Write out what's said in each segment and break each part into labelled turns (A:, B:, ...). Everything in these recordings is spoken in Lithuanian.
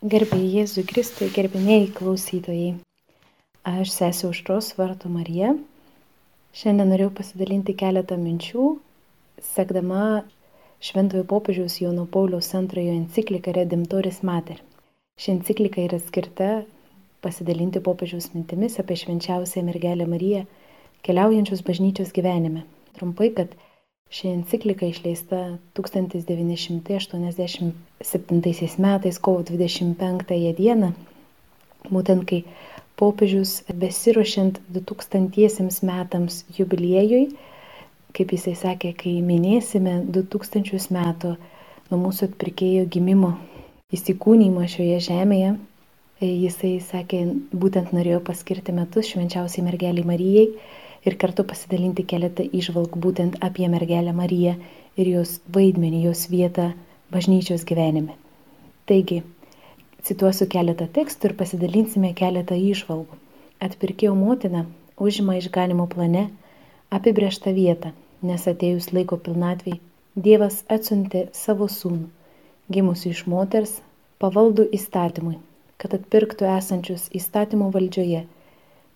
A: Gerbėjai Jėzui Kristui, gerbiniai klausytojai. Aš sesiu užtros vartų Marija. Šiandien norėjau pasidalinti keletą minčių, sekdama Šventojo popiežiaus Jono Pauliaus antrojo encikliką Redemptoris Mater. Ši enciklika yra skirta pasidalinti popiežiaus mintimis apie švenčiausią mergelę Mariją, keliaujančius bažnyčios gyvenime. Trumpai, kad Ši enciklika išleista 1987 metais kovo 25 dieną, būtent kai popiežius besiruošiant 2000 metams jubiliejui, kaip jisai sakė, kai minėsime 2000 metų nuo mūsų atpirkėjo gimimo įsikūnymo šioje žemėje, jisai sakė, būtent norėjo paskirti metus švenčiausiai mergeliai Marijai ir kartu pasidalinti keletą išvalgų būtent apie mergelę Mariją ir jos vaidmenį, jos vietą bažnyčios gyvenime. Taigi, cituosiu keletą tekstų ir pasidalinsime keletą išvalgų. Atpirkėjo motina užima išganimo plane apibrieštą vietą, nes atėjus laiko pilnatvei Dievas atsiuntė savo sūnų, gimusi iš moters, pavaldų įstatymui, kad atpirktų esančius įstatymo valdžioje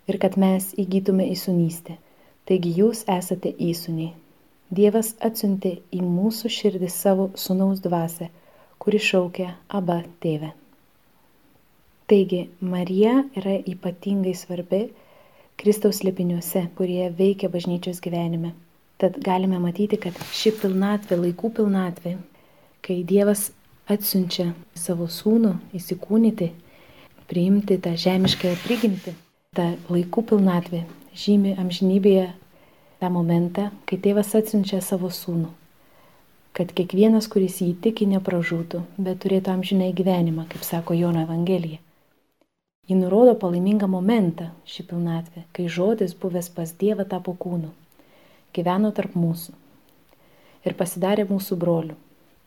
A: ir kad mes įgytume įsunystę. Taigi jūs esate įsuniai. Dievas atsiuntė į mūsų širdį savo sunaus dvasę, kuri šaukia Aba tėvę. Taigi Marija yra ypatingai svarbi Kristaus lipiniuose, kurie veikia bažnyčios gyvenime. Tad galime matyti, kad ši pilnatvė, laikų pilnatvė, kai Dievas atsiunčia savo sūnų įsikūnyti, priimti tą žemiškąją prigimtį, ta laikų pilnatvė žymi amžinybėje tą momentą, kai tėvas atsiunčia savo sūnų, kad kiekvienas, kuris jį tiki, nepražūtų, bet turėtų amžinai gyvenimą, kaip sako Jono Evangelija. Ji nurodo palaimingą momentą, ši pilnatvė, kai žodis buvęs pas Dievą tapo kūnu, gyveno tarp mūsų ir pasidarė mūsų brolių.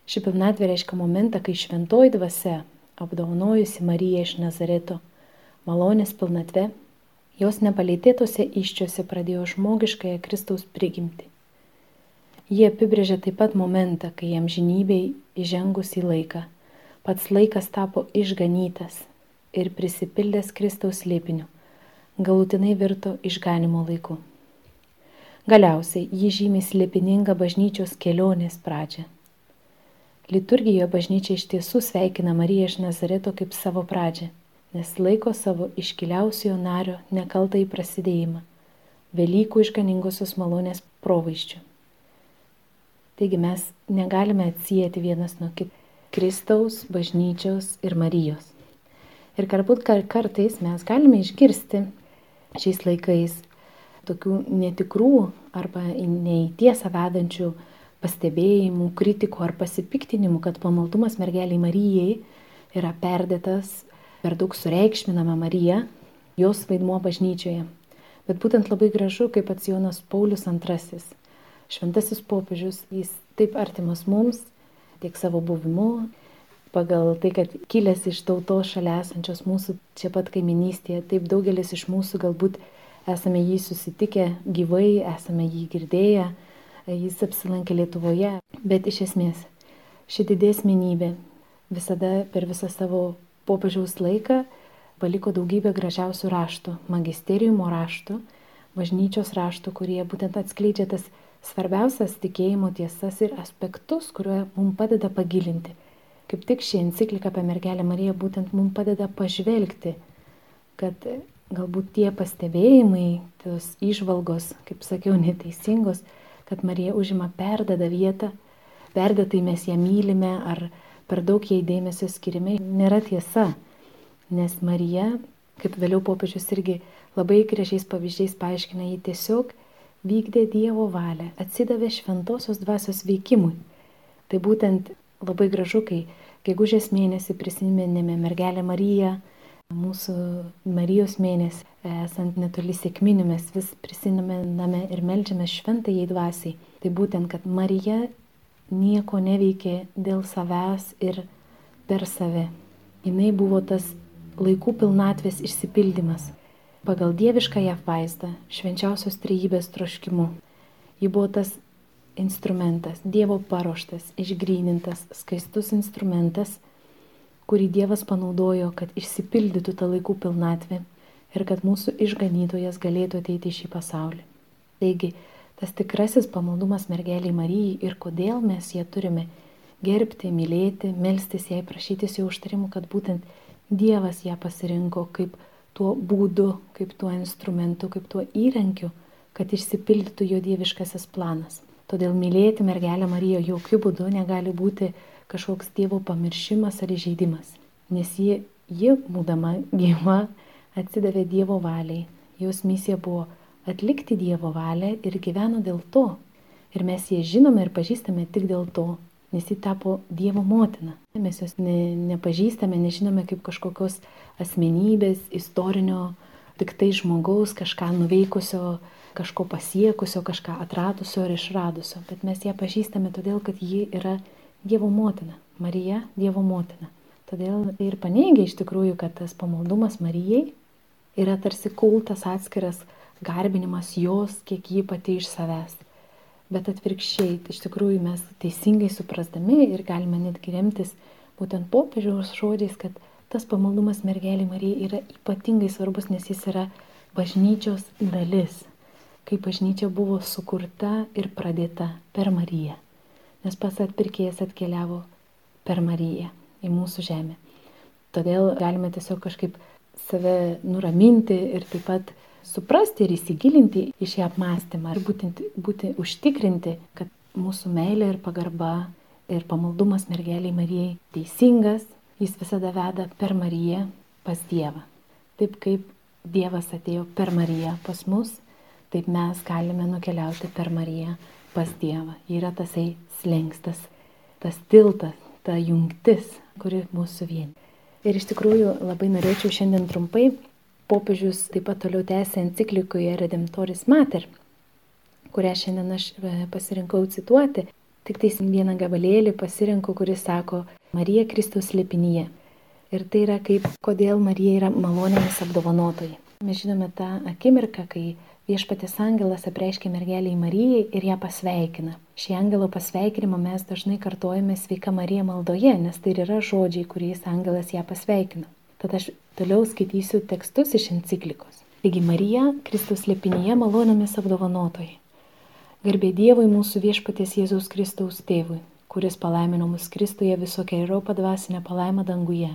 A: Ši pilnatvė reiškia momentą, kai šventoji dvasia, apdaunojusi Mariją iš Nazareto, malonės pilnatve, jos nepalėtėtose iščiose pradėjo žmogiškąją Kristaus prigimti. Jie apibrėžia taip pat momentą, kai jam žinybei įžengus į laiką, pats laikas tapo išganytas ir prisipildęs Kristaus lėpiniu, galutinai virto išganimo laiku. Galiausiai jį žymi slėpiningą bažnyčios kelionės pradžią. Liturgijoje bažnyčia iš tiesų sveikina Mariją iš Nazareto kaip savo pradžią nes laiko savo iškiliausiojo nario nekaltai prasidėjimą, Velykų išganingosios malonės provaiščių. Taigi mes negalime atsijėti vienas nuo kito Kristaus, bažnyčios ir Marijos. Ir galbūt kartais mes galime išgirsti šiais laikais tokių netikrų arba ne į tiesą vedančių pastebėjimų, kritikų ar pasipiktinimų, kad pamaldumas mergeliai Marijai yra perdėtas per daug sureikšminame Mariją, jos vaidmuo bažnyčioje. Bet būtent labai gražu, kaip pats Jonas Paulius II, šventasis popiežius, jis taip artimas mums, tiek savo buvimu, pagal tai, kad kilęs iš tautos šalia esančios mūsų čia pat kaiminystėje, taip daugelis iš mūsų galbūt esame jį susitikę gyvai, esame jį girdėję, jis apsilankė Lietuvoje, bet iš esmės ši didesmenybė visada per visą savo popiežiaus laiką paliko daugybę gražiausių raštų, magisteriumo raštų, bažnyčios raštų, kurie būtent atskleidžia tas svarbiausias tikėjimo tiesas ir aspektus, kurie mums padeda pagilinti. Kaip tik ši enciklika apie mergelę Mariją būtent mums padeda pažvelgti, kad galbūt tie pastebėjimai, tos išvalgos, kaip sakiau, neteisingos, kad Marija užima perdada vietą, perdėtai mes ją mylime ar per daug jai dėmesio skirime, nėra tiesa. Nes Marija, kaip vėliau popiežius irgi labai gražiais pavyzdžiais paaiškina, ji tiesiog vykdė Dievo valią, atsidavė šventosios dvasios veikimui. Tai būtent labai gražu, kai gegužės mėnesį prisiminėme mergelę Mariją, mūsų Marijos mėnesį, esant netoli sėkminių, mes vis prisimename ir melžiame šventai dvasiai. Tai būtent, kad Marija nieko neveikė dėl savęs ir per save. Jis buvo tas laikų pilnatvės išsipildymas. Pagal dieviškąją vaizdą, švenčiausios trejybės troškimu. Ji buvo tas instrumentas, Dievo paruoštas, išgrynintas, skaistus instrumentas, kurį Dievas panaudojo, kad išsipildytų tą laikų pilnatvę ir kad mūsų išganytojas galėtų ateiti į šį pasaulį. Taigi, tas tikrasis pamaldumas mergeliai Marijai ir kodėl mes ją turime gerbti, mylėti, melstis jai, prašytis jo užtarimų, kad būtent Dievas ją pasirinko kaip tuo būdu, kaip tuo instrumentu, kaip tuo įrankiu, kad išsipildytų jo dieviškasis planas. Todėl mylėti mergelę Mariją jokių būdų negali būti kažkoks Dievo pamiršimas ar įžeidimas, nes ji, ji būdama gyva, atsidavė Dievo valiai. Jos misija buvo atlikti Dievo valią ir gyveno dėl to. Ir mes ją žinome ir pažįstame tik dėl to, nes ji tapo Dievo motina. Mes jos ne, nepažįstame, nežinome kaip kažkokios asmenybės, istorinio, tik tai žmogaus, kažką nuveikusio, kažko pasiekusio, kažką atradusio ar išradusio, bet mes ją pažįstame todėl, kad ji yra Dievo motina. Marija Dievo motina. Todėl ir paneigia iš tikrųjų, kad tas pamaldumas Marijai yra tarsi kultas atskiras garbinimas jos, kiek ji pati iš savęs. Bet atvirkščiai, iš tikrųjų mes teisingai suprasdami ir galime netgi remtis būtent popiežiaus žodžiais, kad tas pamaldumas mergelė Marija yra ypatingai svarbus, nes jis yra bažnyčios dalis kai bažnyčia buvo sukurta ir pradėta per Mariją. Nes pats atpirkėjas atkeliavo per Mariją į mūsų žemę. Todėl galime tiesiog kažkaip save nuraminti ir taip pat suprasti ir įsigilinti į šį apmąstymą ir būtent būti užtikrinti, kad mūsų meilė ir pagarba ir pamaldumas mergeliai Marijai teisingas, jis visada veda per Mariją pas Dievą. Taip kaip Dievas atėjo per Mariją pas mus taip mes galime nukeliauti per Mariją pas Dievą. Ji yra tasai slengstas, tas tiltas, ta jungtis, kuri mūsų vieni. Ir iš tikrųjų labai norėčiau šiandien trumpai, popiežius taip pat toliau tęsė enciklikoje Redemptoris Mater, kurią šiandien aš e, pasirinkau cituoti, tik tais vieną gabalėlį pasirinkau, kuris sako Marija Kristaus lipinyje. Ir tai yra kaip, kodėl Marija yra malonėmis apdovanotoji. Mes žinome tą akimirką, kai Viešpatės angelas apreiškia mergeliai Marijai ir ją pasveikina. Šį angelo pasveikinimą mes dažnai kartojame sveika Marija maldoje, nes tai yra žodžiai, kuriais angelas ją pasveikina. Tad aš toliau skaitysiu tekstus iš enciklikos. Taigi Marija, Kristus lėpinėje malonėmis apdovanotojai. Garbė Dievui mūsų viešpatės Jėzaus Kristaus tėvui, kuris palaimino mus Kristuje visokia ir padvasinę palaimą danguje.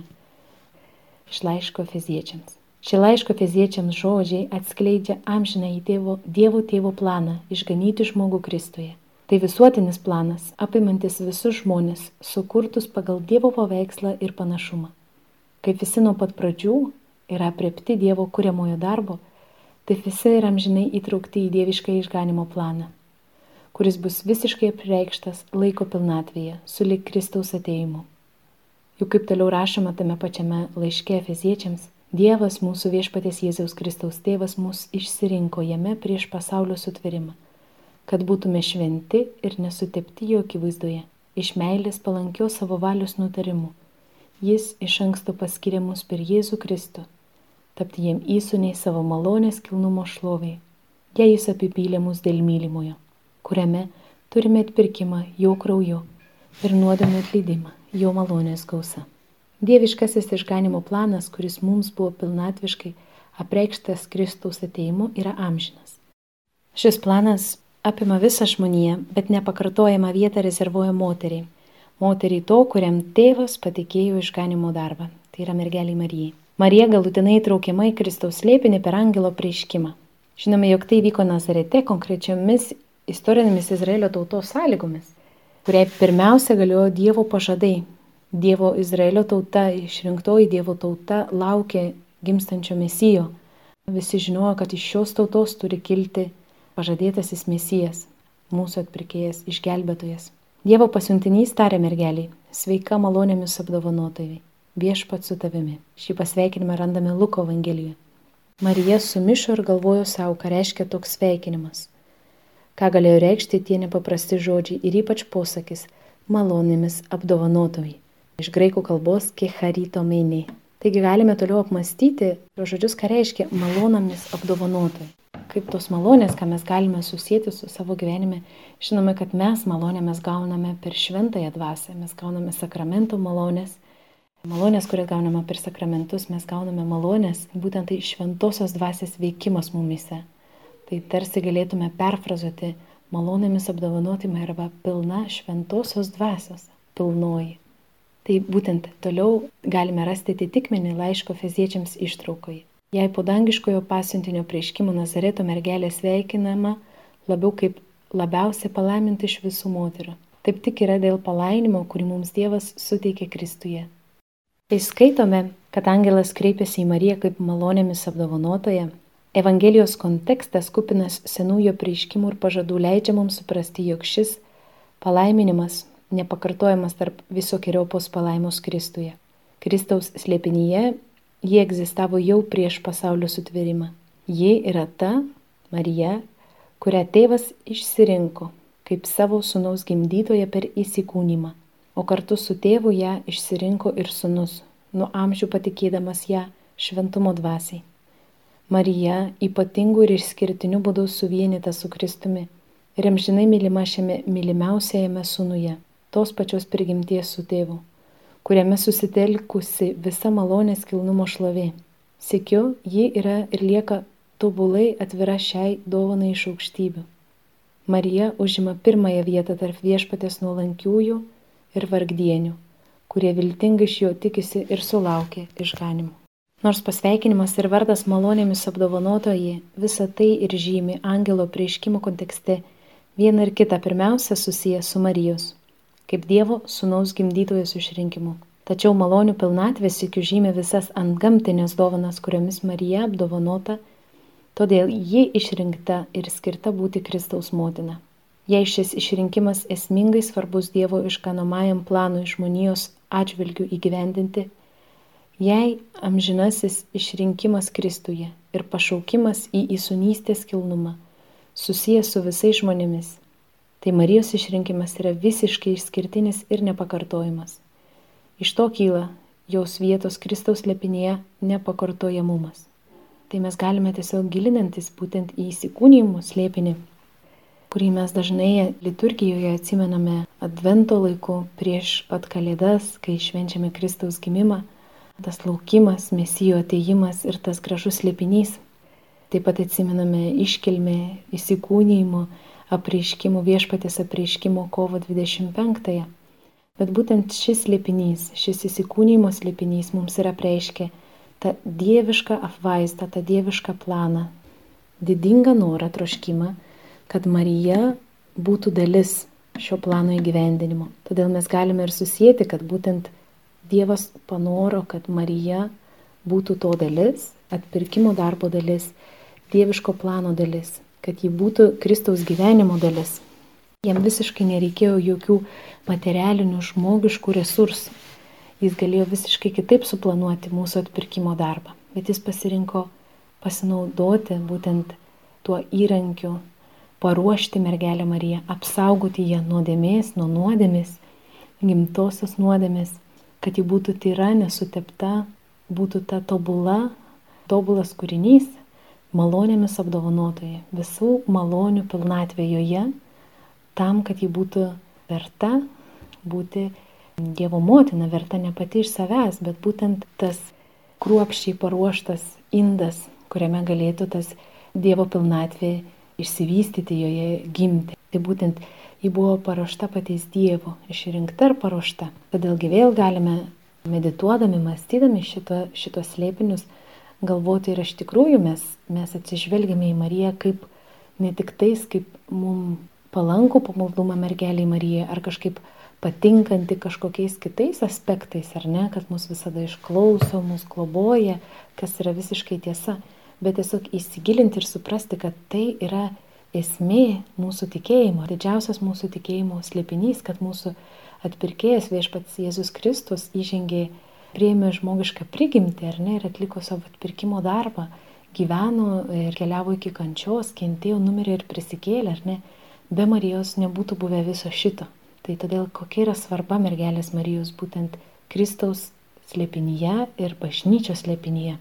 A: Iš laiško feziečiams. Šie laiško feziečiams žodžiai atskleidžia amžiną į tėvo, Dievo tėvo planą išganyti žmogų Kristuje. Tai visuotinis planas, apimantis visus žmonės, sukurtus pagal Dievo paveikslą ir panašumą. Kaip visi nuo pat pradžių yra priepti Dievo kuriamojo darbo, taip visi yra amžinai įtraukti į dievišką išganimo planą, kuris bus visiškai apreikštas laiko pilnatvėje, sulik Kristaus ateimu. Juk kaip toliau rašoma tame pačiame laiške feziečiams, Dievas mūsų viešpatės Jėzaus Kristaus tėvas mus išsirinko jame prieš pasaulio sutverimą, kad būtume šventi ir nesutepti jo akivaizdoje, iš meilės palankios savo valios nutarimų. Jis iš anksto paskiria mus per Jėzų Kristų, tapti jiem įsūniai savo malonės kilnumo šloviai, jei jis apipylė mus dėl mylimojo, kuriame turime atpirkimą jo krauju ir nuodėmę atleidimą jo malonės gausa. Dieviškasis išganimo planas, kuris mums buvo pilnatviškai apreikštas Kristaus ateimu, yra amžinas. Šis planas apima visą žmoniją, bet nepakartojama vieta rezervuoja moteriai. Moteriai to, kuriam tėvas patikėjo išganimo darbą. Tai yra mergeliai Marijai. Marija galutinai traukiama į Kristaus slėpinį per angelo prieiškimą. Žinome, jog tai vyko Nazarete konkrečiomis istorinėmis Izraelio tautos sąlygomis, kuriai pirmiausia galiojo Dievo pažadai Dievo Izraelio tauta, išrinktoji Dievo tauta laukė gimstančio mesijo. Visi žinojo, kad iš šios tautos turi kilti pažadėtasis mesijas, mūsų atpirkėjas, išgelbėtojas. Dievo pasiuntinys tarė mergeliai, sveika malonėmis apdovanotojai, viešpat su tavimi. Šį pasveikinimą randame Luko Evangelijoje. Marija sumišo ir galvojo savo, ką reiškia toks sveikinimas. Ką galėjo reikšti tie nepaprasti žodžiai ir ypač posakis malonėmis apdovanotojai iš graikų kalbos kecharito meni. Taigi galime toliau apmastyti žodžius, ką reiškia malonomis apdovanotai. Kaip tos malonės, ką mes galime susijęti su savo gyvenime, žinome, kad mes malonę mes gauname per šventąją dvasę, mes gauname sakramento malonės, malonės, kurias gauname per sakramentus, mes gauname malonės, būtent tai šventosios dvasės veikimas mumise. Tai tarsi galėtume perfrazuoti malonėmis apdovanotime arba pilna šventosios dvasios, pilnoji. Tai būtent toliau galime rasti atitikmenį laiško feziečiams ištraukoje. Jei po dangiškojo pasiuntinio prieškimo Nazareto mergelė sveikinama labiau kaip labiausiai palaiminti iš visų moterų. Taip tik yra dėl palainimo, kurį mums Dievas suteikė Kristuje. Kai skaitome, kad angelas kreipėsi į Mariją kaip malonėmis apdovanotoje, Evangelijos kontekstas kupinas senųjų prieiškimų ir pažadų leidžia mums suprasti, jog šis palaiminimas nepakartojamas tarp visokiojopos palaimos Kristuje. Kristaus slėpinyje jie egzistavo jau prieš pasaulio sutvėrimą. Ji yra ta Marija, kurią tėvas išsirinko kaip savo sunaus gimdytoje per įsikūnymą, o kartu su tėvu ją išsirinko ir sunus, nuo amžių patikėdamas ją šventumo dvasiai. Marija ypatingų ir išskirtinių būdų suvienyta su Kristumi ir amžinai mylima šiame mylimiausiajame sūnuje, tos pačios prigimties su tėvu, kuriame susitelkusi visa malonės kilnumo šlovė. Sėkiu, ji yra ir lieka tobulai atvira šiai dovanai iš aukštybių. Marija užima pirmąją vietą tarp viešpatės nuolankiųjų ir vargdienių, kurie viltingai iš jo tikisi ir sulaukia išganimų. Nors pasveikinimas ir vardas malonėmis apdovanotoji visą tai ir žymi angelo prieiškimo kontekste viena ir kita pirmiausia susiję su Marijos, kaip Dievo sunaus gimdytojos išrinkimu. Tačiau malonių pilnatvės iki žymi visas antgamtinės dovanas, kuriomis Marija apdovanota Todėl ji išrinkta ir skirta būti Kristaus motina. Jei šis išrinkimas esmingai svarbus Dievo iškanomajam planui žmonijos atžvilgių įgyvendinti, jei amžinasis išrinkimas Kristuje ir pašaukimas į įsunystės kilnumą susijęs su visais žmonėmis, tai Marijos išrinkimas yra visiškai išskirtinis ir nepakartojimas. Iš to kyla jos vietos Kristaus lepinėje nepakartojamumas tai mes galime tiesiog gilinantis būtent į įsikūnijimų slėpinį, kurį mes dažnai liturgijoje atsimename advento laiku prieš pat kalėdas, kai švenčiame Kristaus gimimą, tas laukimas, mesijo ateimas ir tas gražus slėpinys. Taip pat atsimename iškilmę įsikūnijimo apreiškimų viešpatės apreiškimo kovo 25-ąją. Bet būtent šis slėpinys, šis įsikūnymo slėpinys mums yra preiškia tą dievišką apvaizdą, tą dievišką planą, didingą norą, troškimą, kad Marija būtų dalis šio plano įgyvendinimo. Todėl mes galime ir susijęti, kad būtent Dievas panoro, kad Marija būtų to dalis, atpirkimo darbo dalis, dieviško plano dalis, kad ji būtų Kristaus gyvenimo dalis. Jam visiškai nereikėjo jokių materialinių žmogiškų resursų jis galėjo visiškai kitaip suplanuoti mūsų atpirkimo darbą, bet jis pasirinko pasinaudoti būtent tuo įrankiu, paruošti mergelę Mariją, apsaugoti ją nuodėmės, nuo nuodėmės, gimtosios nuodėmės, kad ji būtų tyra, nesutepta, būtų ta tobula, tobulas kūrinys, malonėmis apdovanotoje, visų malonių pilnatvė joje, tam, kad ji būtų verta būti Dievo motina verta ne pati iš savęs, bet būtent tas kruopščiai paruoštas indas, kuriame galėtų tas Dievo pilnatvė išsivystyti, joje gimti. Tai būtent ji buvo paruošta paties Dievo, išrinkta ir paruošta. Todėlgi vėl galime, medituodami, mąstydami šito, šitos slėpinius, galvoti ir iš tikrųjų mes, mes atsižvelgiame į Mariją kaip ne tik tais, kaip mums palankų pamaldumą mergeliai Marijai, ar kažkaip patinkanti kažkokiais kitais aspektais, ar ne, kad mus visada išklauso, mus globoja, kas yra visiškai tiesa, bet tiesiog įsigilinti ir suprasti, kad tai yra esmė mūsų tikėjimo, didžiausias mūsų tikėjimo slėpinys, kad mūsų atpirkėjas viešpats Jėzus Kristus įžengė, prieimė žmogišką prigimtį, ar ne, ir atliko savo atpirkimo darbą, gyveno ir keliavo iki kančios, kentėjo, numirė ir prisikėlė, ar ne, be Marijos nebūtų buvę viso šito. Tai todėl kokia yra svarba mergelės Marijos būtent Kristaus slėpinyje ir bažnyčios slėpinyje.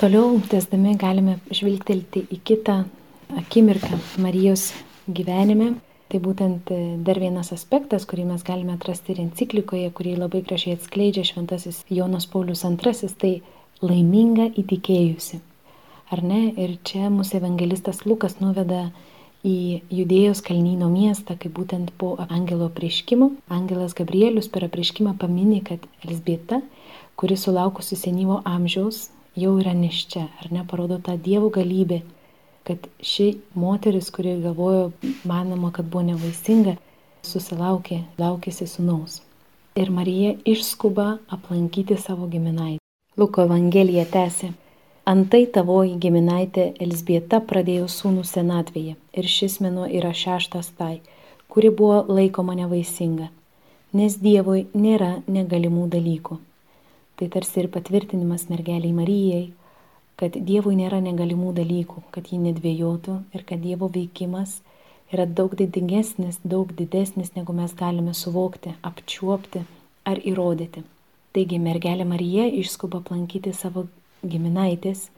A: Toliau, tesdami, galime žvilgtelti į kitą akimirką Marijos gyvenime, Tai būtent e, dar vienas aspektas, kurį mes galime atrasti ir enciklikoje, kurį labai gražiai atskleidžia šventasis Jonas Paulius II, tai laiminga įtikėjusi. Ar ne? Ir čia mūsų evangelistas Lukas nuveda į Judėjos kalnyno miestą, kai būtent po angelo prieškimo angelas Gabrielius per apriškimą paminė, kad Elsbieta, kuri sulaukusi senyvo amžiaus, jau yra neščia, ar ne, parodo tą Dievo galybę kad ši moteris, kuri galvojo, manoma, kad buvo nevaisinga, susilaukė, laukėsi sunaus. Ir Marija išskuba aplankyti savo giminaitį. Luko Evangelija tęsė. Antai tavoji giminaitė Elsbieta pradėjo sūnų senatvėje ir šis mėnuo yra šeštas tai, kuri buvo laikoma nevaisinga, nes Dievui nėra negalimų dalykų. Tai tarsi ir patvirtinimas mergeliai Marijai, kad Dievui nėra negalimų dalykų, kad ji nedvėjotų ir kad Dievo veikimas yra daug didingesnis, daug didesnis, negu mes galime suvokti, apčiuopti ar įrodyti. Taigi mergelė Marija išskuba aplankyti savo giminaitės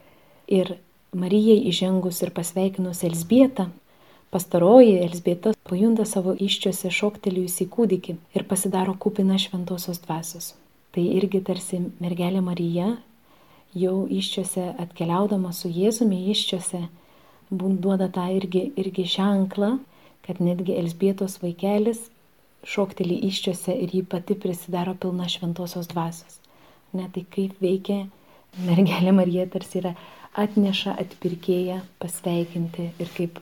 A: ir Marijai įžengus ir pasveikinus Elsbietą, pastaroji Elsbieta pajunta savo iščiose šoktelėjusį kūdikį ir pasidaro kupina šventosios dvasios. Tai irgi tarsi mergelė Marija jau iščiose atkeliaudama su Jėzumi iščiose, duoda tą irgi, irgi ženklą, kad netgi Elsbietos vaikelis šokteli iščiose ir jį pati prisidaro pilna šventosios dvasios. Ne tai kaip veikia mergelė Marija tarsi yra atneša atpirkėją pasveikinti ir kaip,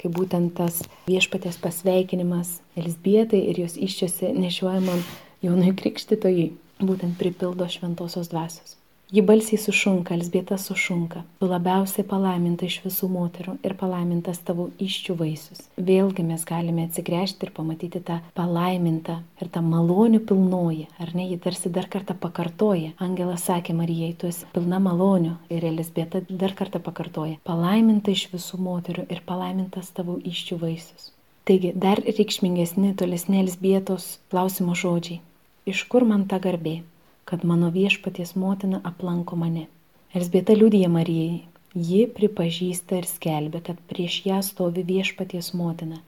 A: kaip būtent tas viešpatės pasveikinimas Elsbietai ir jos iščiose nešiojamam jaunui krikštytojui būtent pripildo šventosios dvasios. Ji balsiai sušunka, Elsbieta sušunka. Tu labiausiai palaiminta iš visų moterų ir palaimintas tavo iščių vaisius. Vėlgi mes galime atsigręžti ir pamatyti tą palaimintą ir tą malonių pilnoji. Ar ne, ji tarsi dar kartą pakartoja. Angelas sakė Marijai, tu esi pilna malonių. Ir Elsbieta dar kartą pakartoja. Palaiminta iš visų moterų ir palaimintas tavo iščių vaisius. Taigi dar reikšmingesni tolesni Elsbietos klausimo žodžiai. Iš kur man ta garbė? Kad mano viešpaties motina aplanko mane. Elsbieta liūdija Marijai. Ji pripažįsta ir skelbia, kad prieš ją stovi viešpaties motina,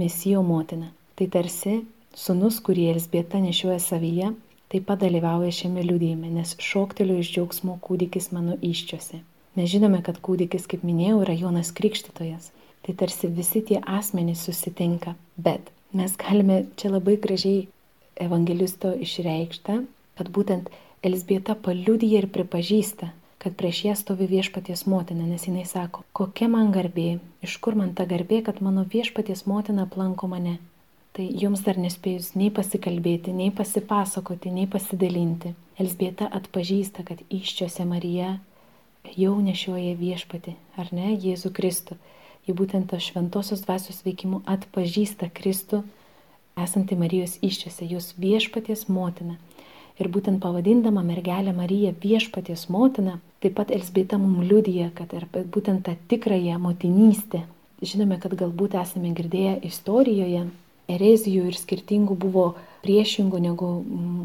A: mesijo motina. Tai tarsi sunus, kurį Elsbieta nešioja savyje, taip pat dalyvauja šiame liūdėjime, nes šokteliu iš džiaugsmo kūdikis mano iščiose. Mes žinome, kad kūdikis, kaip minėjau, yra Jonas Krikštytojas. Tai tarsi visi tie asmenys susitinka. Bet mes galime čia labai gražiai evangelisto išreikštą kad būtent Elsbieta paliudyja ir pripažįsta, kad prieš ją stovi viešpaties motina, nes jinai sako, kokia man garbė, iš kur man ta garbė, kad mano viešpaties motina aplanko mane. Tai jums dar nespėjus nei pasikalbėti, nei pasipasakoti, nei pasidalinti. Elsbieta atpažįsta, kad iščiose Marija jau nešioja viešpati, ar ne, Jėzų Kristų. Ji būtent to šventosios dvasios veikimu atpažįsta Kristų, esantį Marijos iščiose, jos viešpaties motina. Ir būtent pavadindama mergelę Mariją viešpaties motiną, taip pat Elsbeta mums liudija, kad ir būtent tą tikrąją motinystę. Žinome, kad galbūt esame girdėję istorijoje, erezijų ir skirtingų buvo priešingų negu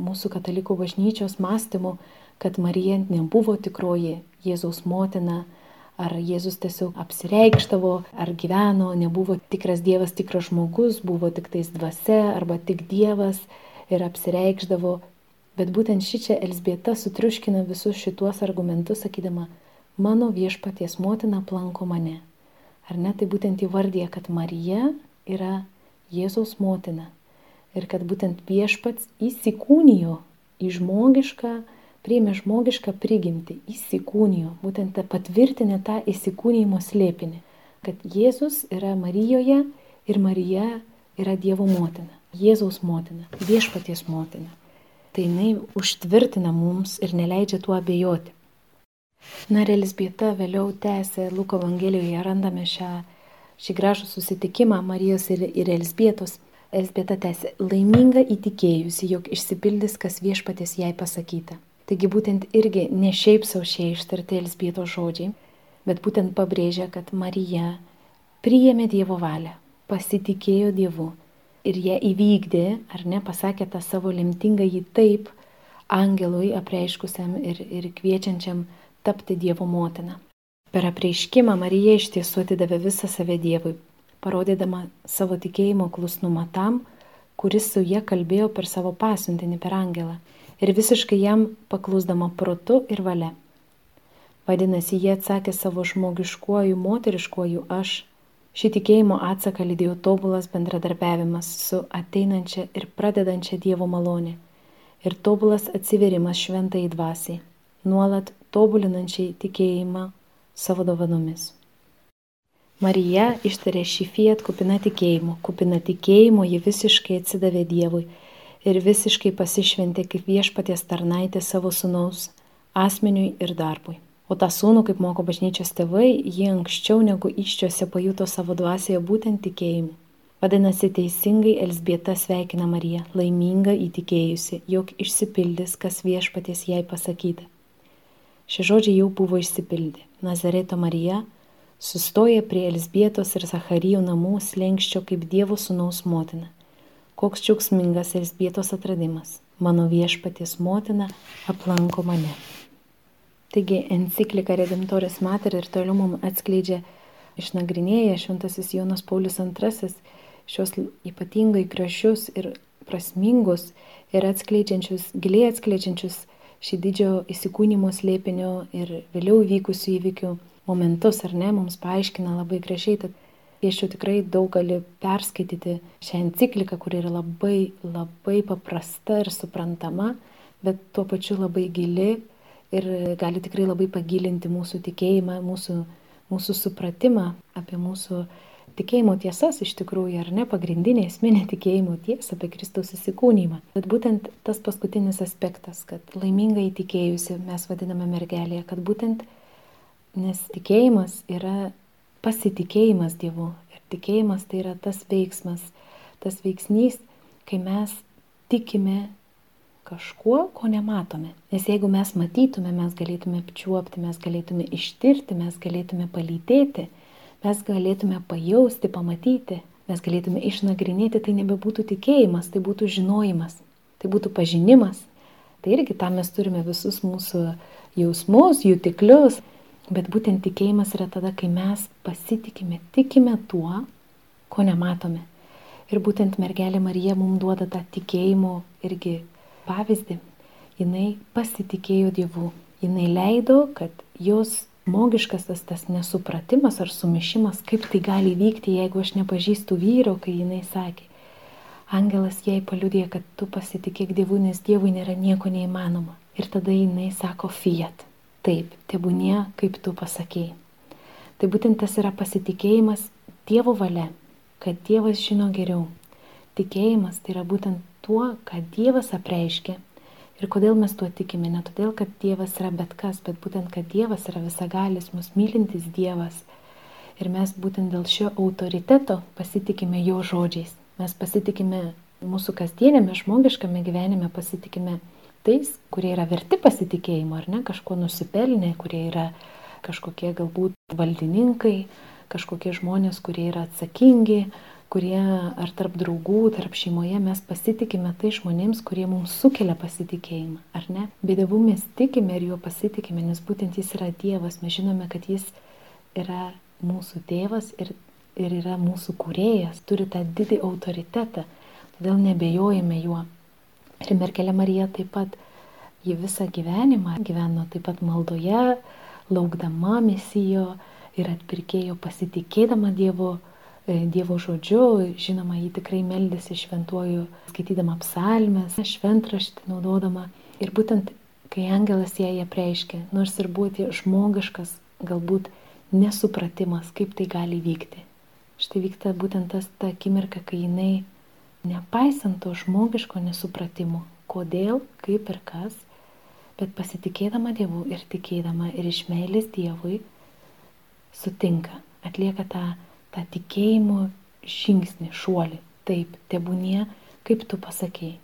A: mūsų katalikų bažnyčios mąstymų, kad Marija nebuvo tikroji Jėzaus motina, ar Jėzus tiesiog apsireikštavo, ar gyveno, nebuvo tikras Dievas, tikras žmogus, buvo tik tais dvasia arba tik Dievas ir apsireikždavo Bet būtent ši čia Elsbieta sutriuškina visus šituos argumentus, sakydama, mano viešpaties motina planko mane. Ar ne, tai būtent įvardyja, kad Marija yra Jėzaus motina. Ir kad būtent viešpats įsikūnijo į žmogišką, priėmė žmogišką prigimtį, įsikūnijo, būtent patvirtinę tą įsikūnijimo slėpinį, kad Jėzus yra Marijoje ir Marija yra Dievo motina, Jėzaus motina, viešpaties motina tai jinai užtvirtina mums ir neleidžia tuo abejoti. Na ir Elisbieta vėliau tęsė Luko Evangelijoje, randame šią, šį gražų susitikimą Marijos ir, ir Elisbietos. Elisbieta tęsė, laiminga įtikėjusi, jog išsipildys, kas viešpatės jai pasakyta. Taigi būtent irgi ne šiaip savo šie ištarti Elisbietos žodžiai, bet būtent pabrėžia, kad Marija priėmė Dievo valią, pasitikėjo Dievu ir ją įvykdė, ar ne, pasakė tą savo lemtingą jį taip angelui apreiškusiam ir, ir kviečiančiam tapti Dievo motina. Per apreiškimą Marija iš tiesų atidavė visą save Dievui, parodydama savo tikėjimo klusnumą tam, kuris su jie kalbėjo per savo pasiuntinį per angelą ir visiškai jam paklusdama protu ir valia. Vadinasi, jie atsakė savo žmogiškuoju, moteriškuoju aš. Šį tikėjimo atsaką lydėjo tobulas bendradarbiavimas su ateinančia ir pradedančia Dievo malonė ir tobulas atsiverimas šventai dvasiai, nuolat tobulinančiai tikėjimą savo dovanomis. Marija ištarė šį fiat kupina tikėjimo, kupina tikėjimo ji visiškai atsidavė Dievui ir visiškai pasišventė kaip viešpaties tarnaitė savo sunaus asmeniui ir darbui. O tą sūnų, kaip moko bažnyčios tėvai, jie anksčiau negu iščiose pajuto savo dvasioje būtent tikėjimu. Vadinasi, teisingai Elsbieta sveikina Mariją, laiminga įtikėjusi, jog išsipildys, kas viešpaties jai pasakyta. Šie žodžiai jau buvo išsipildę. Nazareto Marija sustoja prie Elsbietos ir Zacharijų namų slengščio kaip Dievo sūnaus motina. Koks džiaugsmingas Elsbietos atradimas. Mano viešpaties motina aplanko mane. Taigi enciklika Redemptoris Mater ir toliau mums atskleidžia, išnagrinėja Šventasis Jonas Paulius II šios ypatingai gražius ir prasmingus ir atskleidžiančius, giliai atskleidžiančius šį didžio įsikūnymo slėpinio ir vėliau vykusių įvykių momentus, ar ne, mums paaiškina labai gražiai, tad kvieščiau tikrai daug gali perskaityti šią encikliką, kuri yra labai, labai paprasta ir suprantama, bet tuo pačiu labai gili ir gali tikrai labai pagilinti mūsų tikėjimą, mūsų, mūsų supratimą apie mūsų tikėjimo tiesas iš tikrųjų, ar ne, pagrindinė esminė tikėjimo tiesa apie Kristaus įsikūnymą. Bet būtent tas paskutinis aspektas, kad laimingai įtikėjusi mes vadiname mergelėje, kad būtent nes tikėjimas yra pasitikėjimas Dievu. Ir tikėjimas tai yra tas veiksmas, tas veiksnys, kai mes tikime kažkuo, ko nematome. Nes jeigu mes matytume, mes galėtume apčiuopti, mes galėtume ištirti, mes galėtume palytėti, mes galėtume pajausti, pamatyti, mes galėtume išnagrinėti, tai nebebūtų tikėjimas, tai būtų žinojimas, tai būtų pažinimas. Tai irgi tam mes turime visus mūsų jausmus, jutiklius, bet būtent tikėjimas yra tada, kai mes pasitikime, tikime tuo, ko nematome. Ir būtent mergelė Marija mums duoda tą tikėjimo irgi pavyzdį, jinai pasitikėjo Dievu. Jinai leido, kad jos žmogiškas tas, tas nesupratimas ar sumišimas, kaip tai gali vykti, jeigu aš nepažįstu vyro, kai jinai sakė. Angelas jai paliudė, kad tu pasitikėk Dievu, nes Dievui nėra nieko neįmanoma. Ir tada jinai sako fiat. Taip, tebūnie, kaip tu pasakėjai. Tai būtent tas yra pasitikėjimas Dievo valia, kad Dievas žino geriau. Tikėjimas tai yra būtent tuo, ką Dievas apreiškia. Ir kodėl mes tuo tikime? Ne todėl, kad Dievas yra bet kas, bet būtent, kad Dievas yra visagalis, mus mylintis Dievas. Ir mes būtent dėl šio autoriteto pasitikime jo žodžiais. Mes pasitikime mūsų kasdienėme žmogiškame gyvenime, pasitikime tais, kurie yra verti pasitikėjimo, ar ne, kažkuo nusipelnė, kurie yra kažkokie galbūt valdininkai, kažkokie žmonės, kurie yra atsakingi, kurie ar tarp draugų, tarp šeimoje mes pasitikime tai žmonėms, kurie mums sukelia pasitikėjimą, ar ne? Bet Dievu mes tikime ir juo pasitikime, nes būtent Jis yra Dievas, mes žinome, kad Jis yra mūsų tėvas ir, ir yra mūsų kūrėjas, turi tą didį autoritetą, todėl nebejojame juo. Ir Merkelė Marija taip pat, ji visą gyvenimą gyveno taip pat maldoje, laukdama mesijo ir atpirkėjo pasitikėdama Dievu Dievo žodžiu, žinoma, jį tikrai meldėsi šventuoju, skaitydama psalmes, šventraštį naudodama. Ir būtent, kai angelas ją apreiškė, nors ir tie žmogiškas, galbūt nesupratimas, kaip tai gali vykti. Štai vyksta būtent tas ta akimirka, kai jinai, nepaisant to žmogiško nesupratimo, kodėl, kaip ir kas, bet pasitikėdama Dievu ir tikėdama ir iš meilės Dievui, sutinka, atlieka tą tą tikėjimo žingsnį, šuolį. Taip, tebūnie, kaip tu pasakėjai.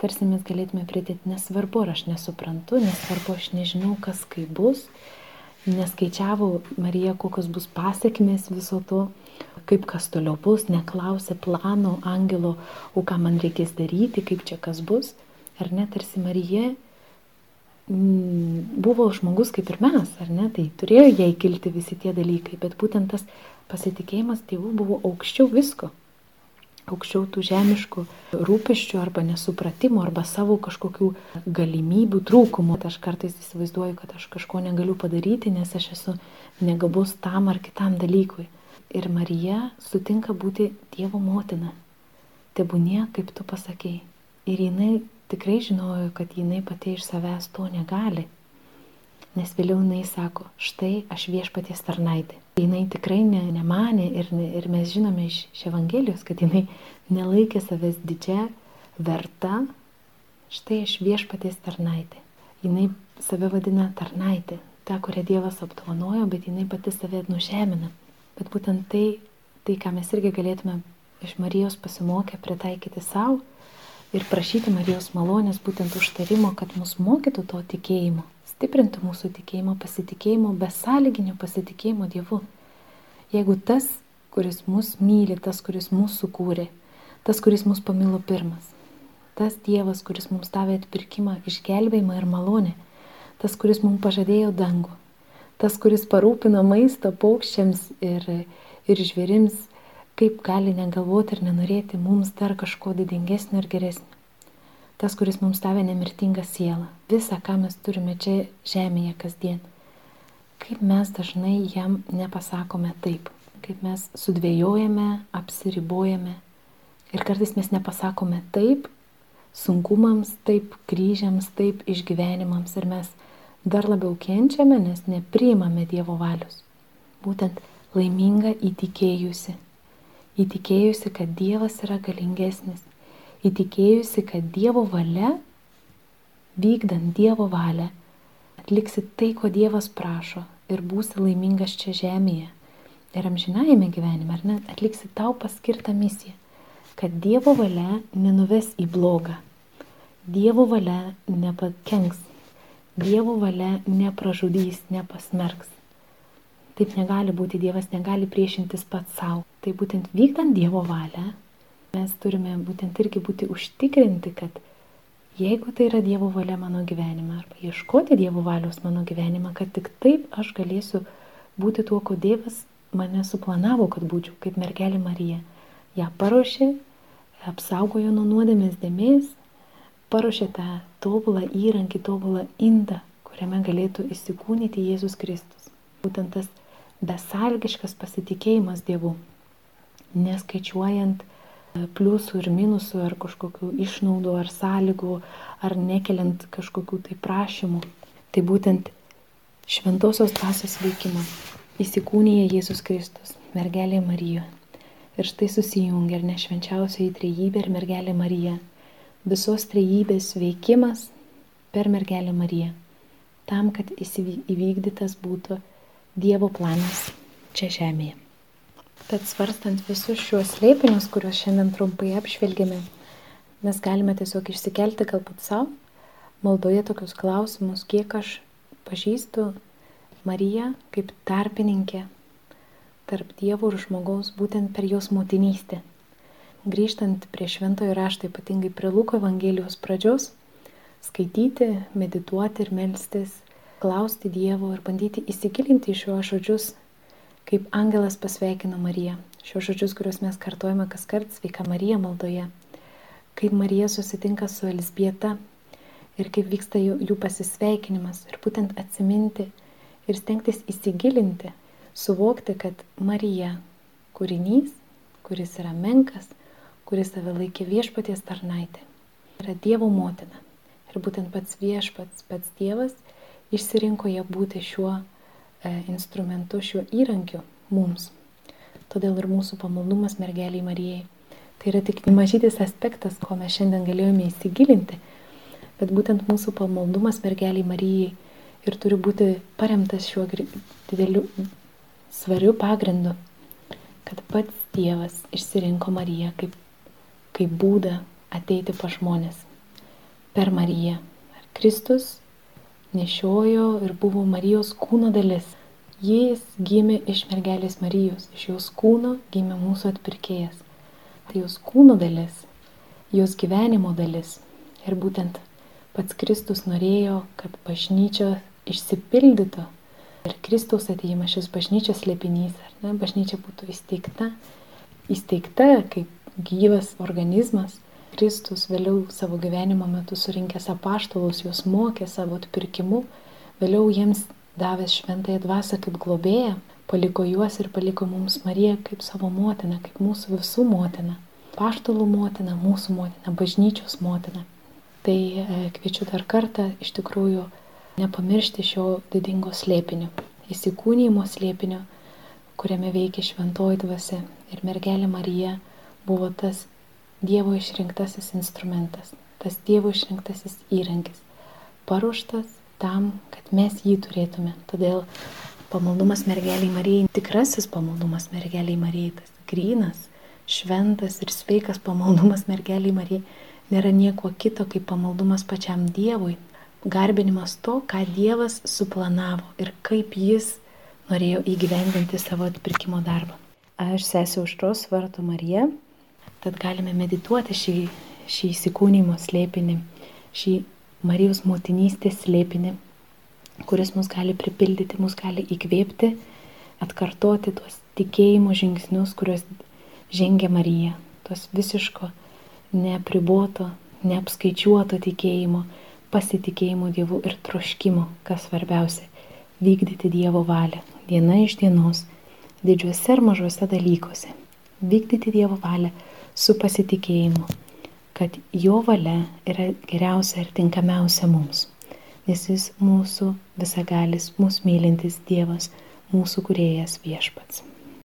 A: Tarsi mes galėtume pridėti, nesvarbu, ar aš nesuprantu, nesvarbu, aš nežinau, kas kaip bus, neskaičiavo Marija, kokios bus pasiekmes viso to, kaip kas toliau bus, neklausė plano angelo, o ką man reikės daryti, kaip čia kas bus. Ar net tarsi Marija buvo žmogus kaip ir mes, ar ne, tai turėjo jai kilti visi tie dalykai, bet būtent tas pasitikėjimas tėvų buvo aukščiau visko. Aukščiau tų žemiškų rūpeščių arba nesupratimo arba savo kažkokių galimybių trūkumų. Aš kartais įsivaizduoju, kad aš kažko negaliu padaryti, nes aš esu negabus tam ar kitam dalykui. Ir Marija sutinka būti Dievo motina. Tebūnie, kaip tu pasakėjai. Ir jinai tikrai žinojo, kad jinai pati iš savęs to negali. Nes vėliau jinai sako, štai aš viešpaties tarnaitė. Jinai tikrai ne, nemanė ir, ir mes žinome iš, iš Evangelijos, kad jinai nelaikė savęs didžia, verta, štai aš viešpaties tarnaitė. Jinai save vadina tarnaitė, ta, kurią Dievas apdovanojo, bet jinai pati save nužemina. Bet būtent tai, tai ką mes irgi galėtume iš Marijos pasimokę pritaikyti savo, ir prašyti Marijos malonės būtent užtarimo, kad mus mokytų to tikėjimo, stiprintų mūsų tikėjimo, pasitikėjimo, besąlyginio pasitikėjimo Dievu. Jeigu tas, kuris mus myli, tas, kuris mus sukūrė, tas, kuris mus pamilo pirmas, tas Dievas, kuris mums davė atpirkimą, išgelbėjimą ir malonę, tas, kuris mums pažadėjo dangų, tas, kuris parūpino maistą paukščiams ir, ir žvėrims, kaip gali negalvoti ir nenorėti mums dar kažko didingesnio ir geresnio. Tas, kuris mums davė nemirtingą sielą, visą, ką mes turime čia žemėje kasdien. Kaip mes dažnai jam nepasakome taip, kaip mes sudvėjojame, apsiribojame ir kartais mes nepasakome taip sunkumams, taip kryžiams, taip išgyvenimams ir mes dar labiau kenčiame, nes nepriimame Dievo valios. Būtent laiminga įtikėjusi įtikėjusi, kad Dievas yra galingesnis, įtikėjusi, kad Dievo valia, vykdant Dievo valią, atliksi tai, ko Dievas prašo ir būsi laimingas čia žemėje ir amžinajame gyvenime, ar ne, atliksi tau paskirtą misiją, kad Dievo valia nenuves į blogą, Dievo valia nepakenks, Dievo valia nepražudys, nepasmerks. Taip negali būti, Dievas negali priešintis pats savo. Tai būtent vykdant Dievo valią, mes turime būtent irgi būti užtikrinti, kad jeigu tai yra Dievo valia mano gyvenime, arba ieškoti Dievo valios mano gyvenime, kad tik taip aš galėsiu būti tuo, ko Dievas mane suplanavo, kad būčiau, kaip mergelė Marija. Ja paruošė, apsaugojo nuo nuodėmės dėmės, paruošė tą tobulą įrankį, tobulą indą, kuriame galėtų įsikūnyti Jėzus Kristus. Būtent tas besalgiškas pasitikėjimas Dievu, neskaičiuojant e, pliusų ir minusų ar kažkokių išnaudų ar sąlygų ar nekeliant kažkokių tai prašymų. Tai būtent šventosios dvasios veikimą įsikūnija Jėzus Kristus, mergelė Marija. Ir štai susijungia ir nešvenčiausioji trejybė ir mergelė Marija. Visos trejybės veikimas per mergelę Mariją. Tam, kad įvykdytas būtų Dievo planas čia žemėje. Tad svarstant visus šiuos slėpinius, kuriuos šiandien trumpai apžvelgėme, mes galime tiesiog išsikelti galbūt savo maldoje tokius klausimus, kiek aš pažįstu Mariją kaip tarpininkė tarp Dievo ir žmogaus būtent per jos motinystę. Grįžtant prie šventojo rašto, ypatingai prie Luko Evangelijos pradžios, skaityti, medituoti ir melstis klausti Dievo ir bandyti įsigilinti į šiuos žodžius, kaip angelas pasveikino Mariją. Šios žodžius, kuriuos mes kartojame kas kart, sveika Marija maldoje. Kaip Marija susitinka su Elsbieta ir kaip vyksta jų, jų pasisveikinimas. Ir būtent atsiminti ir stengtis įsigilinti, suvokti, kad Marija kūrinys, kuris yra menkas, kuris save laikė viešpaties tarnaitė, yra Dievo motina. Ir būtent pats viešpats, pats Dievas išsirinko ją būti šiuo e, instrumentu, šiuo įrankiu mums. Todėl ir mūsų pamaldumas mergeliai Marijai. Tai yra tik mažytis aspektas, ko mes šiandien galėjome įsigilinti, bet būtent mūsų pamaldumas mergeliai Marijai ir turi būti paremtas šiuo dideliu svariu pagrindu, kad pats Dievas išsirinko Mariją kaip, kaip būdą ateiti pa žmonės. Per Mariją. Kristus nešiojo ir buvo Marijos kūno dalis. Jis gimė iš mergelės Marijos, iš jos kūno gimė mūsų atpirkėjas. Tai jos kūno dalis, jos gyvenimo dalis. Ir būtent pats Kristus norėjo, kad bažnyčia išsipildytų ir Kristaus ateimas šis bažnyčios slėpinys, ar ne, bažnyčia būtų įsteigta, įsteigta kaip gyvas organizmas. Kristus vėliau savo gyvenimo metu surinkęs apaštalus, juos mokė savo atpirkimu, vėliau jiems davęs šventąją dvasę kaip globėją, paliko juos ir paliko mums Mariją kaip savo motiną, kaip mūsų visų motiną. Paštalų motina, mūsų motina, bažnyčios motina. Tai e, kviečiu dar kartą iš tikrųjų nepamiršti šio didingo slėpinio, įsikūnymo slėpinio, kuriame veikia šventoji dvasia ir mergelė Marija buvo tas Dievo išrinktasis instrumentas, tas Dievo išrinktasis įrankis, paruoštas tam, kad mes jį turėtume. Todėl pamaldumas mergeliai Marijai, tikrasis pamaldumas mergeliai Marijai, tas grynas, šventas ir sveikas pamaldumas mergeliai Marijai nėra nieko kito kaip pamaldumas pačiam Dievui, garbinimas to, ką Dievas suplanavo ir kaip Jis norėjo įgyvendinti savo atpirkimo darbą. Aš sesiu užtros vartų Marija, tad galime medituoti šį, šį įsikūnymo slėpinį, šį Marijos motinystės slėpinį, kuris mus gali pripildyti, mus gali įkvėpti, atkartoti tuos tikėjimo žingsnius, kuriuos žengia Marija, tuos visiško, neapriboto, neapskaičiuoto tikėjimo, pasitikėjimo Dievu ir troškimo, kas svarbiausia - vykdyti Dievo valią diena iš dienos, didžiuose ir mažuose dalykuose. Vykdyti Dievo valią su pasitikėjimu, kad Jo valia yra geriausia ir tinkamiausia mums, nes Jis mūsų visagalis, mūsų mylintis Dievas, mūsų kuriejas viešpats.